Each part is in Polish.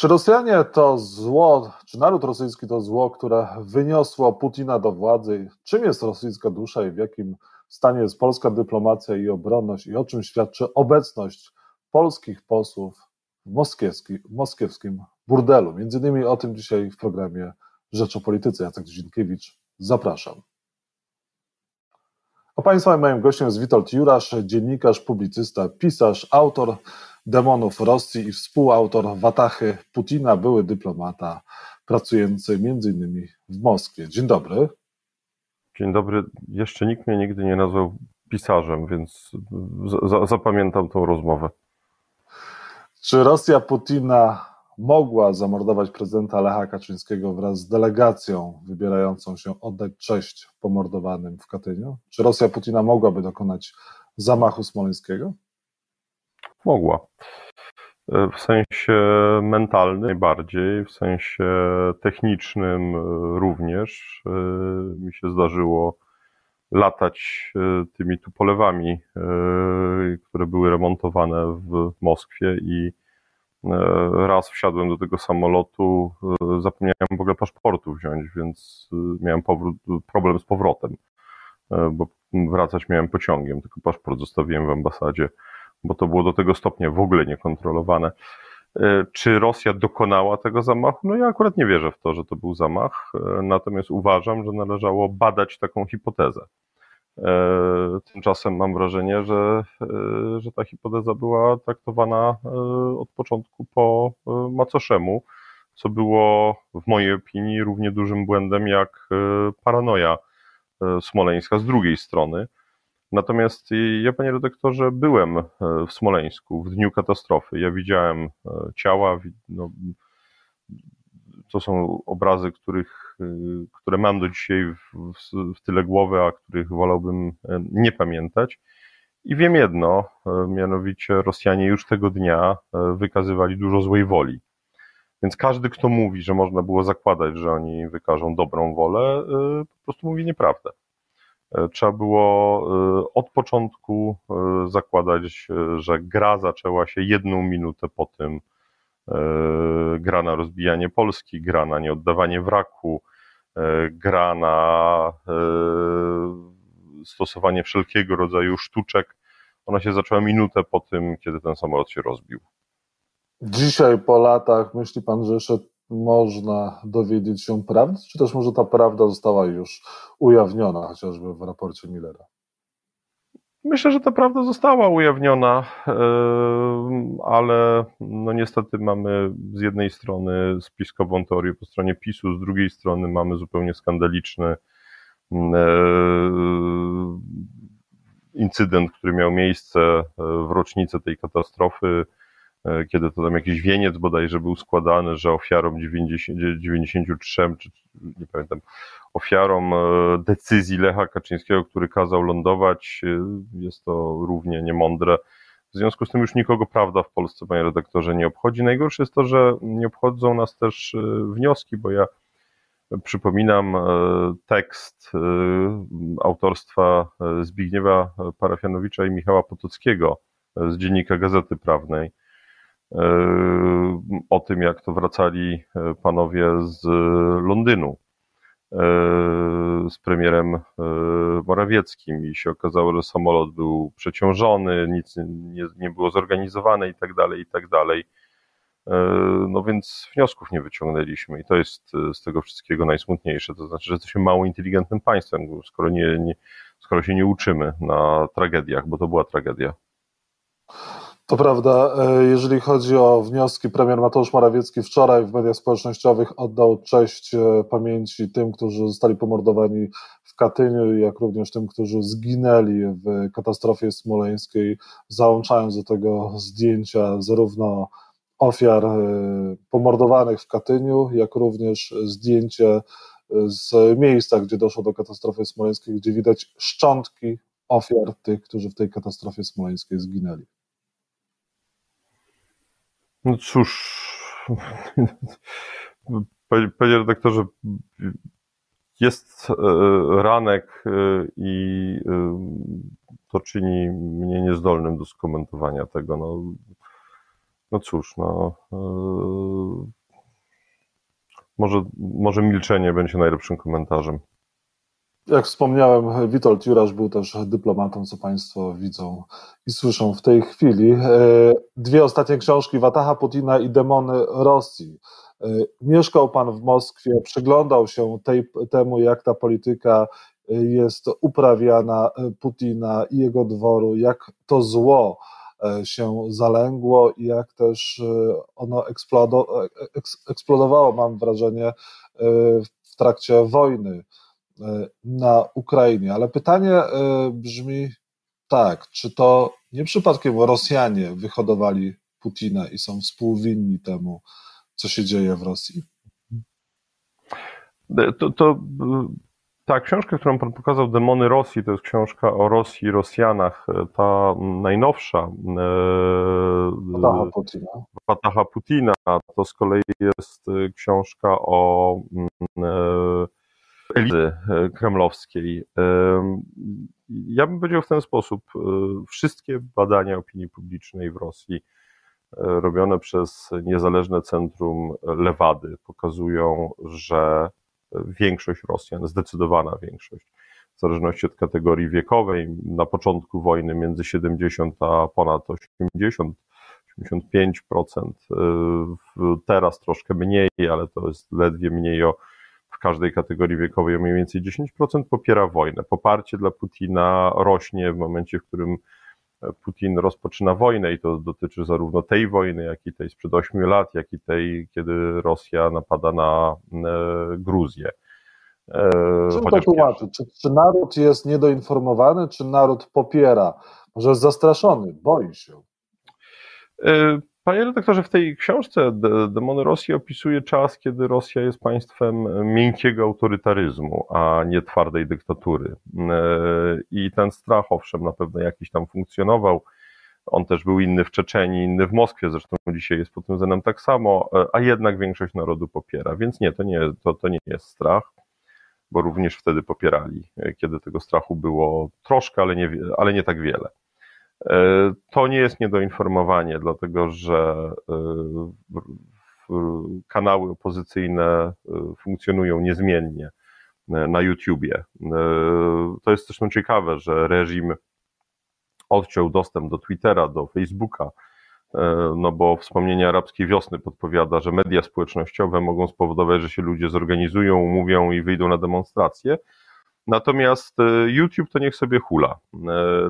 Czy Rosjanie to zło, czy naród rosyjski to zło, które wyniosło Putina do władzy? Czym jest rosyjska dusza i w jakim stanie jest polska dyplomacja i obronność i o czym świadczy obecność polskich posłów w, moskiewski, w moskiewskim burdelu? Między innymi o tym dzisiaj w programie Rzecz o Polityce. Jacek Dzienkiewicz, zapraszam. A Państwa moim gościem jest Witold Jurasz, dziennikarz, publicysta, pisarz, autor demonów Rosji i współautor Watachy Putina, były dyplomata pracujący innymi w Moskwie. Dzień dobry. Dzień dobry. Jeszcze nikt mnie nigdy nie nazwał pisarzem, więc zapamiętam tą rozmowę. Czy Rosja Putina mogła zamordować prezydenta Lecha Kaczyńskiego wraz z delegacją wybierającą się oddać cześć pomordowanym w Katyniu? Czy Rosja Putina mogłaby dokonać zamachu smoleńskiego? Mogła. W sensie mentalnym najbardziej, w sensie technicznym również. Mi się zdarzyło latać tymi tupolewami, które były remontowane w Moskwie i raz wsiadłem do tego samolotu, zapomniałem w ogóle paszportu wziąć, więc miałem powrót, problem z powrotem, bo wracać miałem pociągiem, tylko paszport zostawiłem w ambasadzie bo to było do tego stopnia w ogóle niekontrolowane. E, czy Rosja dokonała tego zamachu? No ja akurat nie wierzę w to, że to był zamach, e, natomiast uważam, że należało badać taką hipotezę. E, tymczasem mam wrażenie, że, że ta hipoteza była traktowana od początku po macoszemu, co było w mojej opinii równie dużym błędem jak paranoja smoleńska z drugiej strony Natomiast ja, panie redaktorze, byłem e, w Smoleńsku w dniu katastrofy. Ja widziałem e, ciała. No, to są obrazy, których, e, które mam do dzisiaj w, w, w tyle głowy, a których wolałbym nie pamiętać. I wiem jedno, mianowicie Rosjanie już tego dnia wykazywali dużo złej woli. Więc każdy, kto mówi, że można było zakładać, że oni wykażą dobrą wolę, po prostu mówi nieprawdę. E, trzeba było e, od początku e, zakładać, że gra zaczęła się jedną minutę po tym, gra na rozbijanie Polski, gra na nieoddawanie wraku, gra na stosowanie wszelkiego rodzaju sztuczek. Ona się zaczęła minutę po tym, kiedy ten samolot się rozbił. Dzisiaj po latach myśli pan, że jeszcze można dowiedzieć się prawdy, czy też może ta prawda została już ujawniona, chociażby w raporcie Millera? Myślę, że ta prawda została ujawniona, ale no niestety mamy z jednej strony spiskową teorię po stronie PiSu, z drugiej strony mamy zupełnie skandaliczny incydent, który miał miejsce e, w rocznicę tej katastrofy E, kiedy to tam jakiś wieniec bodajże był składany, że ofiarą 90, 93, czy nie pamiętam, ofiarą e, decyzji Lecha Kaczyńskiego, który kazał lądować, e, jest to równie niemądre. W związku z tym już nikogo prawda w Polsce, panie redaktorze, nie obchodzi. Najgorsze jest to, że nie obchodzą nas też wnioski, bo ja przypominam tekst autorstwa Zbigniewa Parafianowicza i Michała Potockiego z dziennika Gazety Prawnej, o tym, jak to wracali e, panowie z Londynu e, z premierem e, Morawieckim i się okazało, że samolot był przeciążony, nic nie, nie było zorganizowane i tak dalej, i tak dalej. No więc wniosków nie wyciągnęliśmy i to jest z tego wszystkiego najsmutniejsze. To znaczy, że jesteśmy mało inteligentnym państwem, skoro, nie, nie, skoro się nie uczymy na tragediach, bo to była tragedia. To prawda, e, jeżeli chodzi o wnioski, premier Mateusz Morawiecki wczoraj w mediach społecznościowych oddał cześć e, pamięci tym, którzy zostali pomordowani w Katyniu, jak również tym, którzy zginęli w katastrofie smoleńskiej, załączając do tego zdjęcia zarówno ofiar e, pomordowanych w Katyniu, jak również zdjęcie z miejsca, gdzie doszło do katastrofy smoleńskiej, gdzie widać szczątki ofiar tych, którzy w tej katastrofie smoleńskiej zginęli. No cóż, panie redaktorze, jest e, ranek e, i e, to czyni mnie niezdolnym do skomentowania tego. No, no cóż, no, może, może milczenie będzie najlepszym komentarzem. Jak wspomniałem, Witold Jurasz był też dyplomatą, co Państwo widzą i słyszą w tej chwili. E, dwie ostatnie książki, Wataha Putina i Demony Rosji. E, mieszkał Pan w Moskwie, przyglądał się tej, temu, jak ta polityka jest uprawiana Putina i jego dworu, jak to zło się zalęgło i jak też ono eksplodowało, mam wrażenie, w trakcie wojny E, na Ukrainie. Ale pytanie e, brzmi tak, czy to nie przypadkiem Rosjanie wyhodowali Putina i są współwinni temu, co się dzieje w Rosji? E, to, to ta książka, którą pan pokazał, Demony Rosji, to jest książka o Rosji i Rosjanach, ta najnowsza. Wataha Putina. Wataha Putina, to z kolei jest książka o elizy e, kremlowskiej. Ja bym powiedział w ten sposób, e, wszystkie badania opinii publicznej w Rosji e, robione przez niezależne centrum Lewady pokazują, że większość Rosjan, zdecydowana większość, w zależności od kategorii wiekowej, na początku wojny między 70 a ponad 80, 85%, teraz troszkę mniej, ale to jest ledwie mniej o każdej kategorii wiekowej o mniej więcej 10% popiera wojnę. Poparcie dla Putina rośnie w momencie, w którym Putin rozpoczyna wojnę i to dotyczy zarówno tej wojny, jak i tej sprzed 8 lat, jak i tej, kiedy Rosja napada na e, Gruzję. E, Czym to tłumaczy? Czy, czy naród jest niedoinformowany, czy naród popiera? Może jest zastraszony, boi się? Panie redaktorze, w tej książce Demony Rosji opisuje czas, kiedy Rosja jest państwem miękkiego autorytaryzmu, a nie twardej dyktatury. E, I ten strach, owszem, na pewno jakiś tam funkcjonował. On też był inny w Czeczeni, inny w Moskwie, zresztą dzisiaj jest pod tym względem tak samo, e, a jednak większość narodu popiera. Więc nie, to nie, to, to nie jest strach, bo również wtedy popierali, e, kiedy tego strachu było troszkę, ale nie, ale nie tak wiele. E, to nie jest niedoinformowanie, dlatego że e, kanały opozycyjne e, funkcjonują niezmiennie na YouTubie. To jest zresztą ciekawe, że reżim odciął dostęp do Twittera, do Facebooka, no bo wspomnienie arabskiej wiosny podpowiada, że media społecznościowe mogą spowodować, że się ludzie zorganizują, umówią i wyjdą na demonstracje, Natomiast e, YouTube to niech sobie hula, e,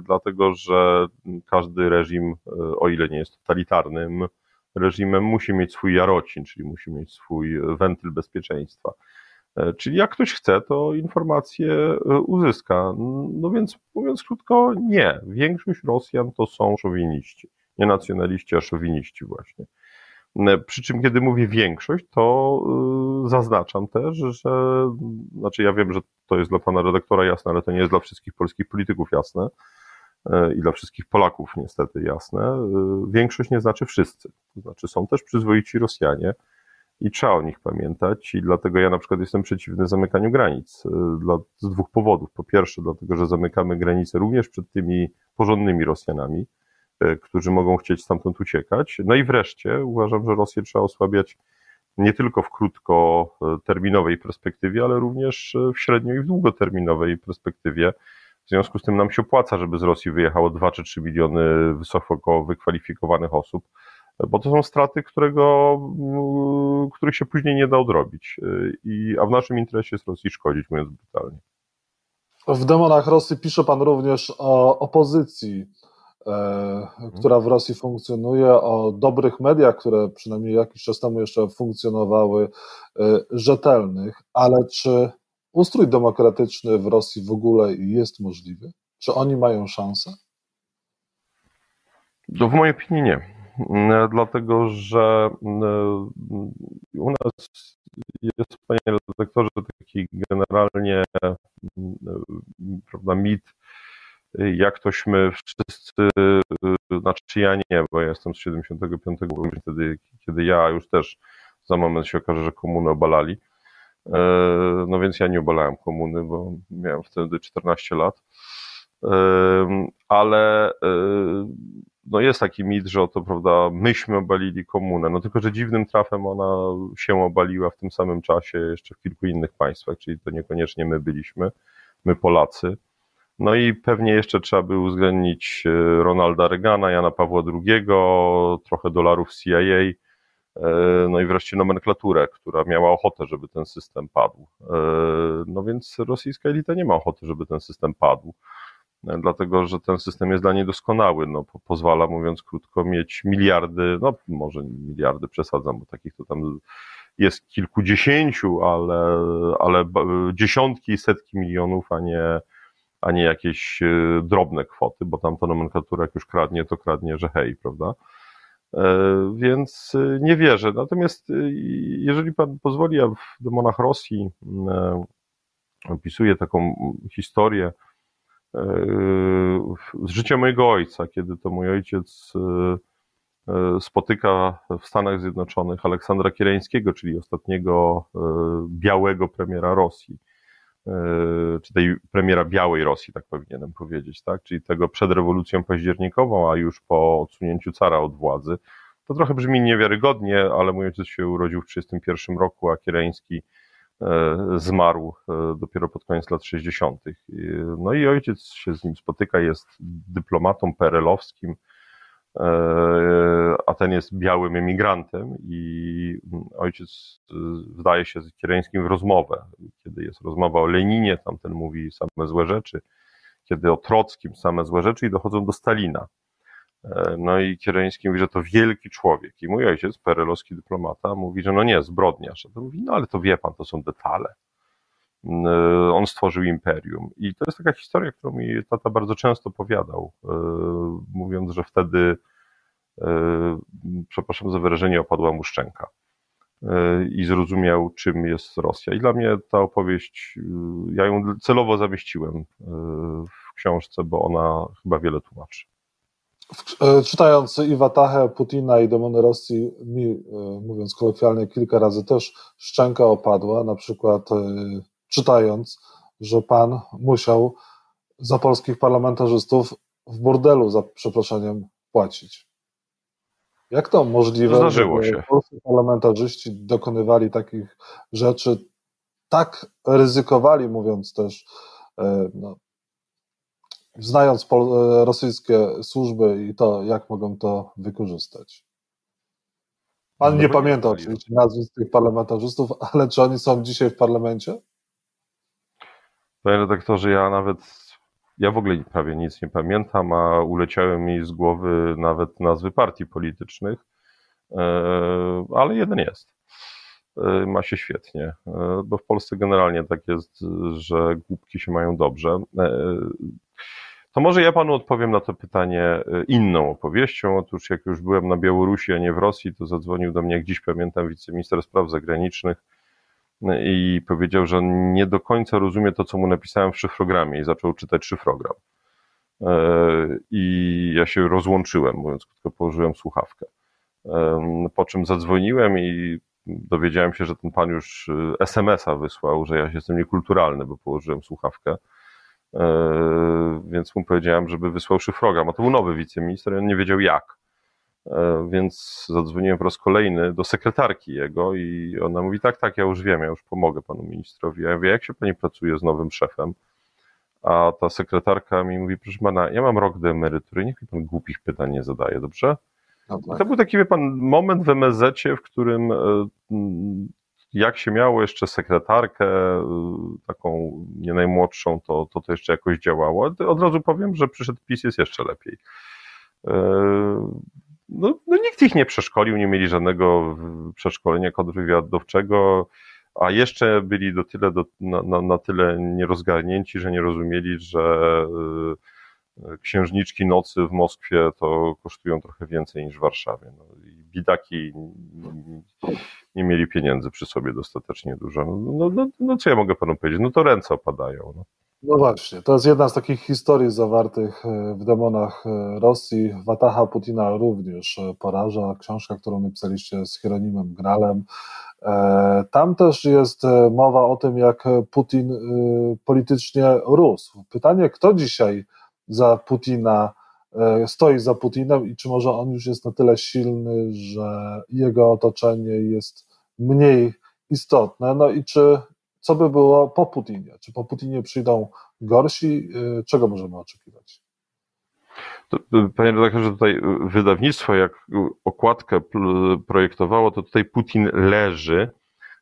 dlatego że każdy reżim, e, o ile nie jest totalitarnym reżimem, musi mieć swój jarocin, czyli musi mieć swój wentyl bezpieczeństwa. Czyli jak ktoś chce, to informacje uzyska. No więc mówiąc krótko, nie. Większość Rosjan to są szowiniści. Nie nacjonaliści, a szowiniści właśnie. E, przy czym, kiedy mówię większość, to y, zaznaczam też, że, znaczy ja wiem, że to jest dla pana redaktora jasne, ale to nie jest dla wszystkich polskich polityków jasne e, i dla wszystkich Polaków niestety jasne. E, większość nie znaczy wszyscy. To znaczy są też przyzwoici Rosjanie i trzeba o nich pamiętać i dlatego ja na przykład jestem przeciwny zamykaniu granic dla, z dwóch powodów. Po pierwsze, dlatego, że zamykamy granice również przed tymi porządnymi Rosjanami, którzy mogą chcieć stamtąd uciekać. No i wreszcie uważam, że Rosję trzeba osłabiać nie tylko w krótkoterminowej perspektywie, ale również w średnio i w długoterminowej perspektywie. W związku z tym nam się opłaca, żeby z Rosji wyjechało 2 czy 3 miliony wysoko wykwalifikowanych osób, bo to są straty, którego, których się później nie da odrobić. I, a w naszym interesie jest Rosji szkodzić, mówiąc brutalnie. W demonach Rosji pisze Pan również o opozycji E. która w Rosji funkcjonuje, o dobrych mediach, które przynajmniej jakiś czas temu jeszcze funkcjonowały, e, rzetelnych, ale czy ustrój demokratyczny w Rosji w ogóle jest możliwy? Czy oni mają szansę? To w mojej opinii nie. E, dlatego, że u nas jest, panie redaktorze, taki generalnie prawda, mit jak tośmy wszyscy, znaczy ja nie, bo ja jestem z 75, wtedy, kiedy ja już też za moment się okaże, że komuny obalali. E, no więc ja nie obalałem komuny, bo miałem wtedy 14 lat. ale no jest taki mit, że oto, prawda, myśmy obalili komunę, no tylko, że dziwnym trafem ona się obaliła w tym samym czasie jeszcze w kilku innych państwach, czyli to niekoniecznie my byliśmy, my Polacy. No i pewnie jeszcze trzeba by uwzględnić e, Ronalda Reagana, Jana Pawła II, trochę dolarów CIA, e, no i wreszcie nomenklaturę, która miała ochotę, żeby ten system padł. E, no więc rosyjska elita nie ma ochoty, żeby ten system padł dlatego że ten system jest dla niej doskonały. No, pozwala, mówiąc krótko, mieć miliardy, no może miliardy przesadzam, bo takich to tam jest kilkudziesięciu, ale, ale dziesiątki, setki milionów, a nie, a nie jakieś e, drobne kwoty, bo tam to nomenklatura jak już kradnie, to kradnie, że hej, prawda? E, więc e, nie wierzę. Natomiast jeżeli pan pozwoli, ja w demonach Rosji opisuję taką historię, z życia mojego ojca, kiedy to mój ojciec spotyka w Stanach Zjednoczonych Aleksandra Kiereńskiego, czyli ostatniego białego premiera Rosji, czy tej premiera białej Rosji, tak powinienem powiedzieć, tak? czyli tego przed rewolucją październikową, a już po odsunięciu cara od władzy. To trochę brzmi niewiarygodnie, ale mój ojciec się urodził w 1931 roku, a Kiereński E, zmarł e, dopiero pod koniec lat 60. No i ojciec się z nim spotyka, jest dyplomatą perelowskim, e, a ten jest białym emigrantem i ojciec wdaje się z Kiereńskim w rozmowę. Kiedy jest rozmowa o Leninie, tamten mówi same złe rzeczy, kiedy o Trockim same złe rzeczy i dochodzą do Stalina. E, no i Kiereński mówi, że to wielki człowiek. I mój ojciec, perelowski dyplomata, mówi, że no nie, zbrodniarz. A to mówi, no ale to wie pan, to są detale. E, on stworzył imperium. I to jest taka historia, którą mi tata bardzo często opowiadał, e, mówiąc, że wtedy, przepraszam za wyrażenie, opadła mu szczęka i zrozumiał, czym jest Rosja. I dla mnie ta opowieść, ja ją celowo zamieściłem w książce, bo ona chyba wiele tłumaczy. E, czytając Iwatachę, Putina i demony Rosji, mi, e, mówiąc kolokwialnie, kilka razy też szczęka opadła, na przykład e, czytając, że pan musiał za polskich parlamentarzystów w bordelu, za przeproszeniem, płacić. Jak to możliwe, Zdarzyło że polscy parlamentarzyści dokonywali takich rzeczy, tak ryzykowali, mówiąc też no, znając e, rosyjskie służby i to, jak mogą to wykorzystać. Pan no nie pamięta oczywiście nazwisk tych parlamentarzystów, ale czy oni są dzisiaj w parlamencie? Panie redaktorze, ja nawet, ja w ogóle prawie nic nie pamiętam, a uleciały mi z głowy nawet nazwy partii politycznych, e, ale jeden jest. E, ma się świetnie, bo w Polsce generalnie tak jest, że głupki się mają dobrze. To może ja panu odpowiem na to pytanie inną opowieścią. Otóż jak już byłem na Białorusi, a nie w Rosji, to zadzwonił do mnie, jak dziś pamiętam, wiceminister spraw zagranicznych i powiedział, że nie do końca rozumie to, co mu napisałem w szyfrogramie i zaczął czytać szyfrogram. Y, I ja się rozłączyłem, mówiąc krótko, położyłem słuchawkę. Po czym zadzwoniłem i dowiedziałem się, że ten pan już SMS-a wysłał, że ja się jestem niekulturalny, bo położyłem słuchawkę. E, więc mu powiedziałem, żeby wysłał szyfrogram. A to był nowy wiceminister on nie wiedział jak. E, więc zadzwoniłem po raz kolejny do sekretarki jego i ona mówi, tak, tak, ja już wiem, ja już pomogę panu ministrowi. Ja mówię, jak się pani pracuje z nowym szefem? A ta sekretarka mi mówi, proszę pana, ja mam rok do emerytury, niech mi pan głupich pytań nie zadaje, dobrze? No tak. To był taki, wie pan, moment w MSZ, w którym e, jak się miało jeszcze sekretarkę, y, taką nie najmłodszą, to, to to jeszcze jakoś działało. Od razu powiem, że przyszedł PiS jest jeszcze lepiej. No, no nikt ich nie przeszkolił, nie mieli żadnego przeszkolenia kontrwywiadowczego, a jeszcze byli do tyle, do, na, na, na tyle nierozgarnięci, że nie rozumieli, że y, księżniczki nocy w Moskwie to kosztują trochę więcej niż w Warszawie. No, i bidaki nie mieli pieniędzy przy sobie dostatecznie dużo. No, no, no, no co ja mogę panu powiedzieć? No to ręce opadają. No. No właśnie, to jest jedna z takich historii zawartych e, w demonach e, Rosji. Wataha Putina również e, poraża. Książka, którą napisaliście z Hieronimem Gralem. Tam też jest mowa o tym, jak Putin politycznie rósł. Pytanie, kto dzisiaj za Putina, stoi za Putinem i czy może on już jest na tyle silny, że jego otoczenie jest mniej istotne, no i czy co by było po Putinie? Czy po Putinie przyjdą gorsi? Czego możemy oczekiwać? Panie redaktorze, tutaj wydawnictwo, jak okładkę projektowało, to tutaj Putin leży.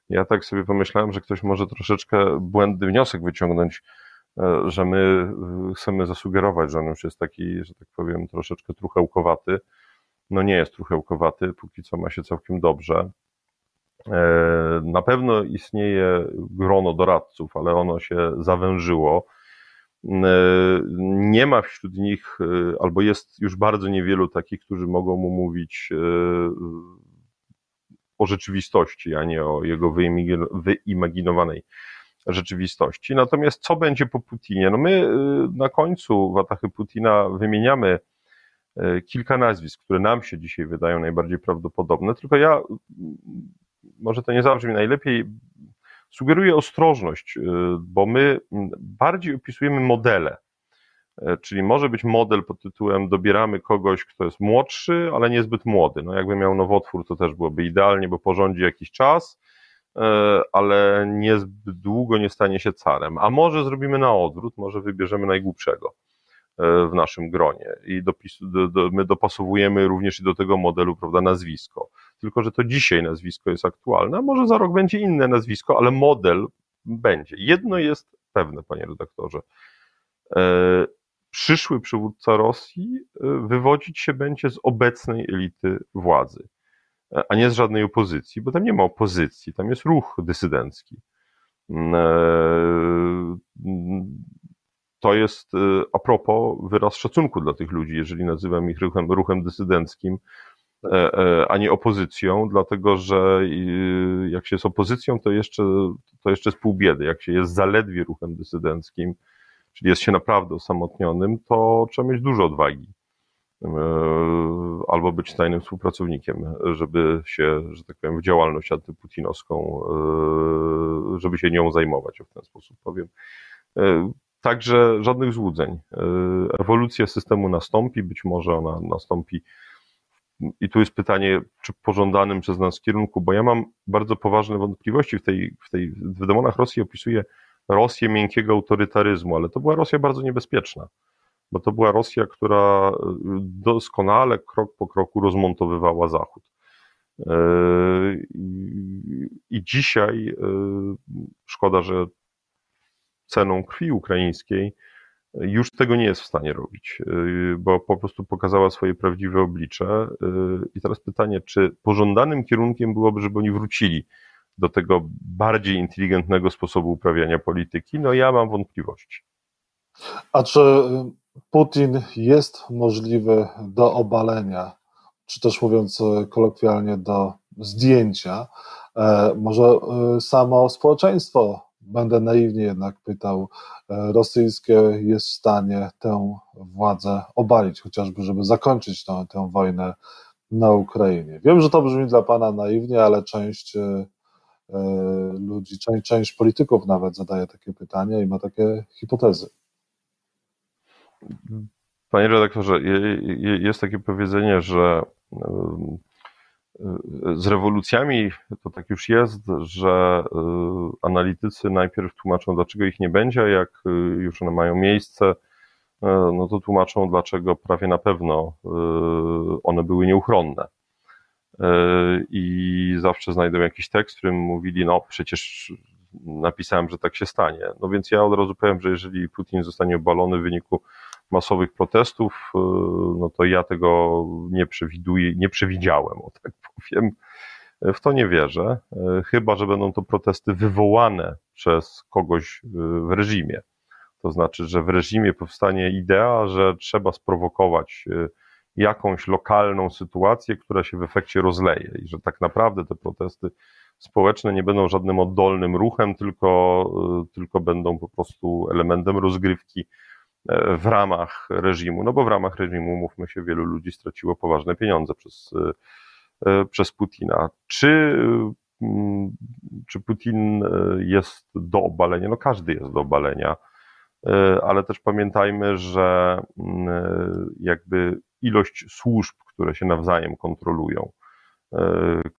Ja tak sobie pomyślałem, że ktoś może troszeczkę błędny wniosek wyciągnąć, e, że my e, chcemy zasugerować, że on już jest taki, że tak powiem, troszeczkę truchełkowaty. No nie jest truchełkowaty, póki co ma się całkiem dobrze. E, na pewno istnieje grono doradców, ale ono się zawężyło E, nie ma wśród nich, e, albo jest już bardzo niewielu takich, którzy mogą mu mówić o rzeczywistości, a nie o jego wyimaginowanej rzeczywistości. Natomiast co będzie po Putinie? No my na końcu Watachy Putina wymieniamy kilka nazwisk, które nam się dzisiaj wydają najbardziej prawdopodobne, tylko ja, może to nie zabrzmi najlepiej, sugeruje ostrożność, y, bo my bardziej opisujemy modele. E, czyli może być model pod tytułem dobieramy kogoś, kto jest młodszy, ale niezbyt młody. No jakby miał nowotwór, to też byłoby idealnie, bo porządzi jakiś czas, e, ale niezbyt długo nie stanie się carem. A może zrobimy na odwrót, może wybierzemy najgłupszego e, w naszym gronie i dopis, do, do, my dopasowujemy również i do tego modelu, prawda, nazwisko tylko że to dzisiaj nazwisko jest aktualne, a może za rok będzie inne nazwisko, ale model będzie. Jedno jest pewne, panie redaktorze. E, przyszły przywódca Rosji e, wywodzić się będzie z obecnej elity władzy, e, a nie z żadnej opozycji, bo tam nie ma opozycji, tam jest ruch dysydencki. Mm, to jest a propos wyraz szacunku dla tych ludzi, jeżeli nazywam ich ruchem, ruchem dysydenckim, E, e, a nie opozycją, dlatego że jak się jest opozycją, to jeszcze, to jeszcze jest pół biedy. Jak się jest zaledwie ruchem dysydenckim, czyli jest się naprawdę osamotnionym, to trzeba mieć dużo odwagi. E, albo być tajnym współpracownikiem, żeby się, że tak powiem, w działalność antyputinowską, żeby się nią zajmować, w ten sposób powiem. Także żadnych złudzeń. Ewolucja systemu nastąpi, być może ona nastąpi i tu jest pytanie, czy pożądanym przez nas kierunku, bo ja mam bardzo poważne wątpliwości w tej, w tej, w demonach Rosji opisuję Rosję miękkiego autorytaryzmu, ale to była Rosja bardzo niebezpieczna, bo to była Rosja, która doskonale krok po kroku rozmontowywała Zachód. Yy, I dzisiaj yy, szkoda, że ceną krwi ukraińskiej już tego nie jest w stanie robić, y, bo po prostu pokazała swoje prawdziwe oblicze. Y, I teraz pytanie, czy pożądanym kierunkiem byłoby, żeby oni wrócili do tego bardziej inteligentnego sposobu uprawiania polityki? No ja mam wątpliwości. A czy Putin jest możliwy do obalenia, czy też mówiąc kolokwialnie, do zdjęcia? E, może samo społeczeństwo będę naiwnie jednak pytał, e, rosyjskie jest w stanie tę władzę obalić, chociażby, żeby zakończyć tę, tę wojnę na Ukrainie. Wiem, że to brzmi dla Pana naiwnie, ale część e, e, ludzi, część, część polityków nawet zadaje takie pytania i ma takie hipotezy. Panie redaktorze, jest takie powiedzenie, że z rewolucjami to tak już jest, że y, analitycy najpierw tłumaczą, dlaczego ich nie będzie, a jak y, już one mają miejsce, y, no to tłumaczą, dlaczego prawie na pewno one były nieuchronne. I zawsze znajdą jakiś tekst, w którym mówili, no przecież napisałem, że tak się stanie. No więc ja od razu powiem, że jeżeli Putin zostanie obalony w wyniku masowych protestów, y, no to ja tego nie przewiduję, nie przewidziałem, o tak powiem. W to nie wierzę, y, chyba że będą to protesty wywołane przez kogoś w reżimie. To znaczy, że w reżimie powstanie idea, że trzeba sprowokować jakąś lokalną sytuację, która się w efekcie rozleje i że tak naprawdę te protesty społeczne nie będą żadnym oddolnym ruchem, tylko, tylko będą po prostu elementem rozgrywki w ramach reżimu, no bo w ramach reżimu, mówmy się, wielu ludzi straciło poważne pieniądze przez, e, przez Putina. Czy, mm, czy Putin e, jest do obalenia? No każdy jest do obalenia. ale też pamiętajmy, że mm, jakby ilość służb, które się nawzajem kontrolują,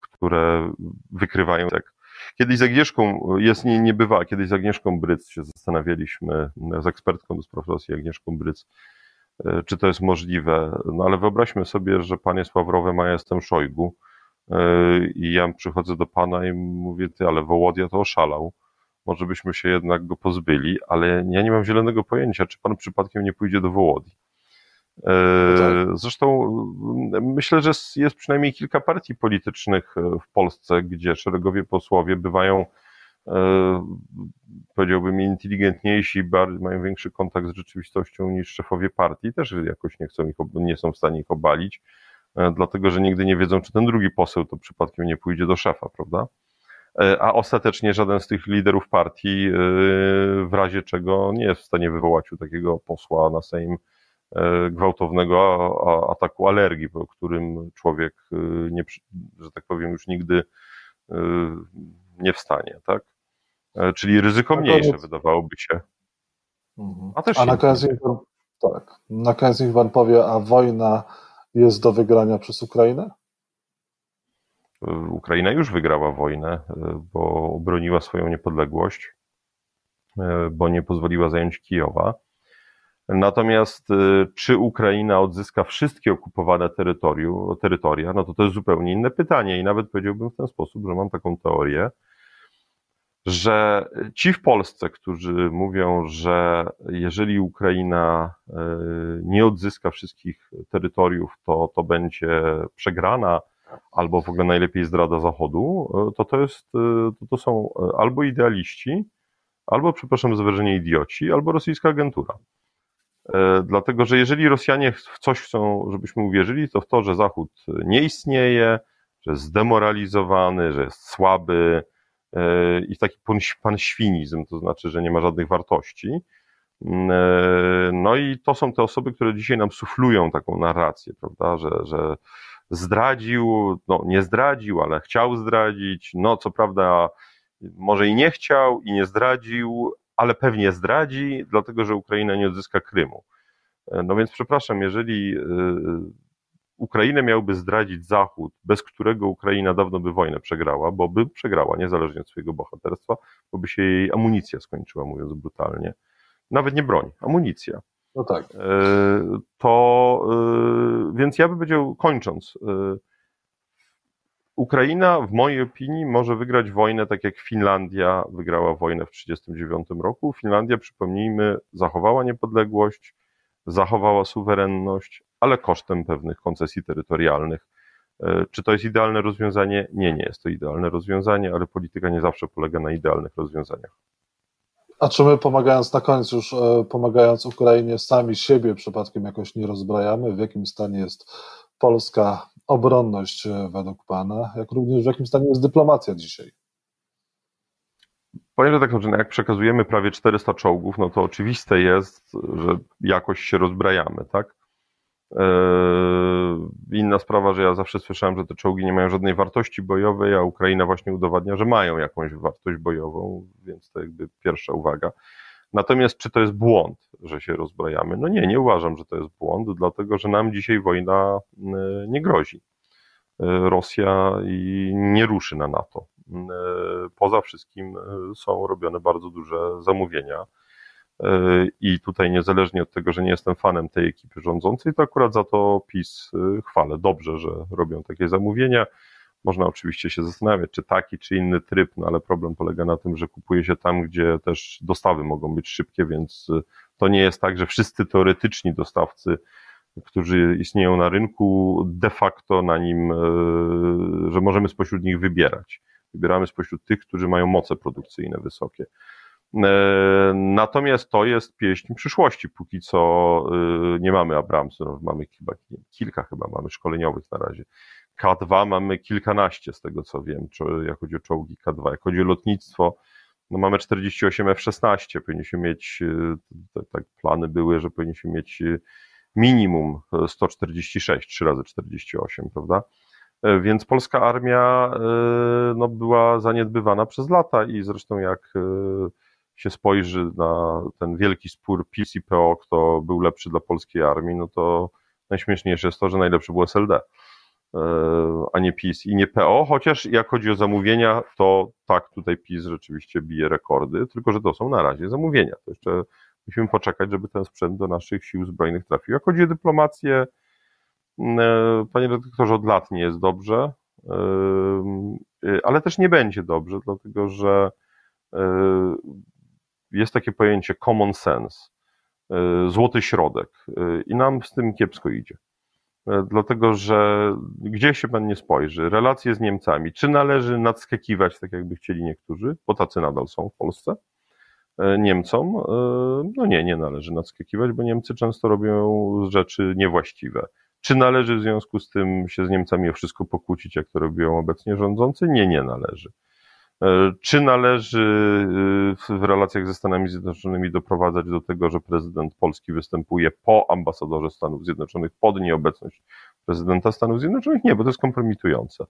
które wykrywają tak. Kiedyś z Agnieszką, jest nie, nie bywa, kiedyś z Agnieszką Bryc się zastanawialiśmy, z ekspertką do spraw Rosji, Agnieszką Bryc, E, czy to jest możliwe. No ale wyobraźmy sobie, że pan jest Ławrowem, a ja jestem Szojgu e, i ja przychodzę do pana i mówię, ty, ale Wołodia to oszalał. Może byśmy się jednak go pozbyli, ale ja nie mam zielonego pojęcia, czy pan przypadkiem nie pójdzie do Wołodii. E, no tak. Zresztą myślę, że jest przynajmniej kilka partii politycznych w Polsce, gdzie szeregowie posłowie bywają E, powiedziałbym, inteligentniejsi, mają większy kontakt z rzeczywistością niż szefowie partii, też jakoś nie, chcą ich, nie są w stanie ich obalić, e, dlatego że nigdy nie wiedzą, czy ten drugi poseł to przypadkiem nie pójdzie do szefa, prawda? E, a ostatecznie żaden z tych liderów partii w razie czego nie jest w stanie wywołać u takiego posła na Sejm gwałtownego ataku alergii, po którym człowiek, nie, że tak powiem, już nigdy nie wstanie, tak? E, czyli ryzyko mniejsze wydawałoby się. Mhm. A, też a na koniec niech pan, tak, na koniec niech pan powie, a wojna jest do wygrania przez Ukrainę? E, Ukraina już wygrała wojnę, e, bo obroniła swoją niepodległość, bo nie pozwoliła zająć Kijowa. Natomiast czy Ukraina odzyska wszystkie okupowane terytoria, no to to jest zupełnie inne pytanie i nawet powiedziałbym w ten sposób, że mam taką teorię, że ci w Polsce, którzy mówią, że jeżeli Ukraina e, nie odzyska wszystkich terytoriów, to to będzie przegrana, albo w ogóle najlepiej zdrada Zachodu, e, to to, jest, to, to są albo idealiści, albo, przepraszam za wyrażenie, idioci, albo rosyjska agentura. Dlatego, że jeżeli Rosjanie w coś chcą, żebyśmy uwierzyli, to w to, że Zachód nie istnieje, że jest zdemoralizowany, że jest słaby, i taki panświnizm, to znaczy, że nie ma żadnych wartości. E, no i to są te osoby, które dzisiaj nam suflują taką narrację, prawda, że, że zdradził, no nie zdradził, ale chciał zdradzić, no co prawda może i nie chciał i nie zdradził, ale pewnie zdradzi, dlatego że Ukraina nie odzyska Krymu. E, no więc przepraszam, jeżeli e, Ukrainę miałby zdradzić Zachód, bez którego Ukraina dawno by wojnę przegrała, bo by przegrała, niezależnie od swojego bohaterstwa, bo by się jej amunicja skończyła, mówiąc brutalnie. Nawet nie broń, amunicja. No tak. E, to, więc ja bym powiedział, kończąc, Ukraina, w mojej opinii, może wygrać wojnę tak jak Finlandia wygrała wojnę w 1939 roku. Finlandia, przypomnijmy, zachowała niepodległość, zachowała suwerenność, ale kosztem pewnych koncesji terytorialnych. E, czy to jest idealne rozwiązanie? Nie, nie jest to idealne rozwiązanie, ale polityka nie zawsze polega na idealnych rozwiązaniach. A czy my pomagając na końcu już, e, pomagając Ukrainie, sami siebie przypadkiem jakoś nie rozbrajamy? W jakim stanie jest polska obronność e, według Pana, jak również w jakim stanie jest dyplomacja dzisiaj? Powiem, tak, że jak przekazujemy prawie 400 czołgów, no to oczywiste jest, że jakoś się rozbrajamy, tak? Eee, inna sprawa, że ja zawsze słyszałem, że te czołgi nie mają żadnej wartości bojowej, a Ukraina właśnie udowadnia, że mają jakąś wartość bojową, więc to jakby pierwsza uwaga. Natomiast czy to jest błąd, że się rozbrajamy? No nie, nie uważam, że to jest błąd, dlatego że nam dzisiaj wojna e, nie grozi. E, Rosja nie ruszy na NATO. E, poza wszystkim są robione bardzo duże zamówienia i tutaj niezależnie od tego, że nie jestem fanem tej ekipy rządzącej, to akurat za to PiS y, chwalę. Dobrze, że robią takie zamówienia. Można oczywiście się zastanawiać, czy taki, czy inny tryb, no ale problem polega na tym, że kupuje się tam, gdzie też dostawy mogą być szybkie, więc y, to nie jest tak, że wszyscy teoretyczni dostawcy, którzy istnieją na rynku, de facto na nim, y, że możemy spośród nich wybierać. Wybieramy spośród tych, którzy mają moce produkcyjne wysokie. E, natomiast to jest pieśń przyszłości. Póki co e, nie mamy Abramsów, mamy chyba kilka chyba mamy szkoleniowych na razie. K2 mamy kilkanaście z tego co wiem, jak chodzi o czołgi K2. Jak chodzi o lotnictwo, no mamy 48 F-16, powinniśmy mieć, e, tak plany były, że powinniśmy mieć minimum 146, 3 razy 48, prawda? Więc polska armia no, była zaniedbywana przez lata i zresztą jak się spojrzy na ten wielki spór PiS i PO, kto był lepszy dla polskiej armii, no to najśmieszniejsze jest to, że najlepszy był SLD, e, a nie PiS i nie PO, chociaż jak chodzi o zamówienia, to tak, tutaj PiS rzeczywiście bije rekordy, tylko że to są na razie zamówienia. To jeszcze musimy poczekać, żeby ten sprzęt do naszych sił zbrojnych trafił. Jak chodzi o dyplomację, e, panie redaktorze, od lat nie jest dobrze, e, ale też nie będzie dobrze, dlatego że jest takie pojęcie common sense, e, złoty środek e, i nam z tym kiepsko idzie. E, dlatego, że gdzie się pan nie spojrzy, relacje z Niemcami, czy należy nadskakiwać, tak jakby chcieli niektórzy, bo tacy nadal są w Polsce, Niemcom, no nie, nie należy nadskakiwać, bo Niemcy często robią rzeczy niewłaściwe. Czy należy w związku z tym się z Niemcami o wszystko pokłócić, jak to robią obecnie rządzący? Nie, nie należy. E, czy należy e, w relacjach ze Stanami Zjednoczonymi doprowadzać do tego, że prezydent Polski występuje po ambasadorze Stanów Zjednoczonych pod nieobecność prezydenta Stanów Zjednoczonych? Nie, bo to jest kompromitujące.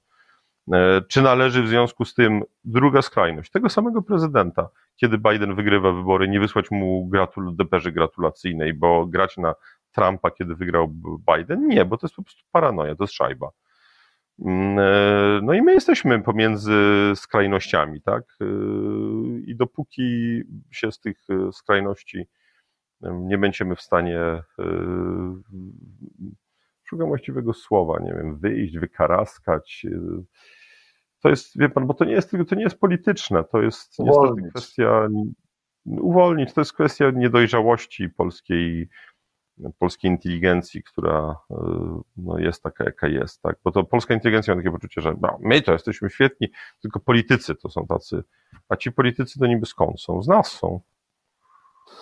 E, czy należy w związku z tym druga skrajność tego samego prezydenta, kiedy Biden wygrywa wybory, nie wysłać mu gratul deperzy gratulacyjnej, bo grać na Trumpa, kiedy wygrał Biden? Nie, bo to jest po prostu paranoja, to jest szajba. Mm, e, no i my jesteśmy pomiędzy skrajnościami, tak? E, I dopóki się z tych e, skrajności nie będziemy w stanie, szukam właściwego słowa, nie wiem, wyjść, wykaraskać. To jest, wie pan, bo to nie jest, to nie jest polityczne, to jest uwolnić. niestety kwestia uwolnić, to jest kwestia niedojrzałości polskiej polskiej inteligencji, która e, no, jest taka, jaka jest, tak? Bo to polska inteligencja ma takie poczucie, że no, my to jesteśmy świetni, tylko politycy to są tacy, a ci politycy to niby skąd są? Z nas są.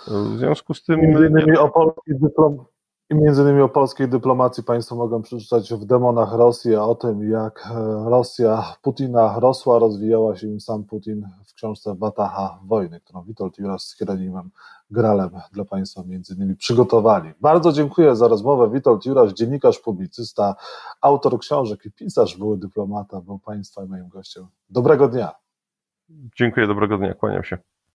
W związku z tym... Między innymi o polskiej dyplom... I między innymi o polskiej dyplomacji Państwo mogą przeczytać w demonach Rosji, a o tym, jak Rosja Putina rosła, rozwijała się im sam Putin w książce Wataha Wojny, którą Witold Juras z Hieronimem Gralem dla Państwa między innymi przygotowali. Bardzo dziękuję za rozmowę. Witold Juras, dziennikarz, publicysta, autor książek i pisarz, były dyplomata, był Państwa i moim gościem. Dobrego dnia. Dziękuję, dobrego dnia, kłaniam się.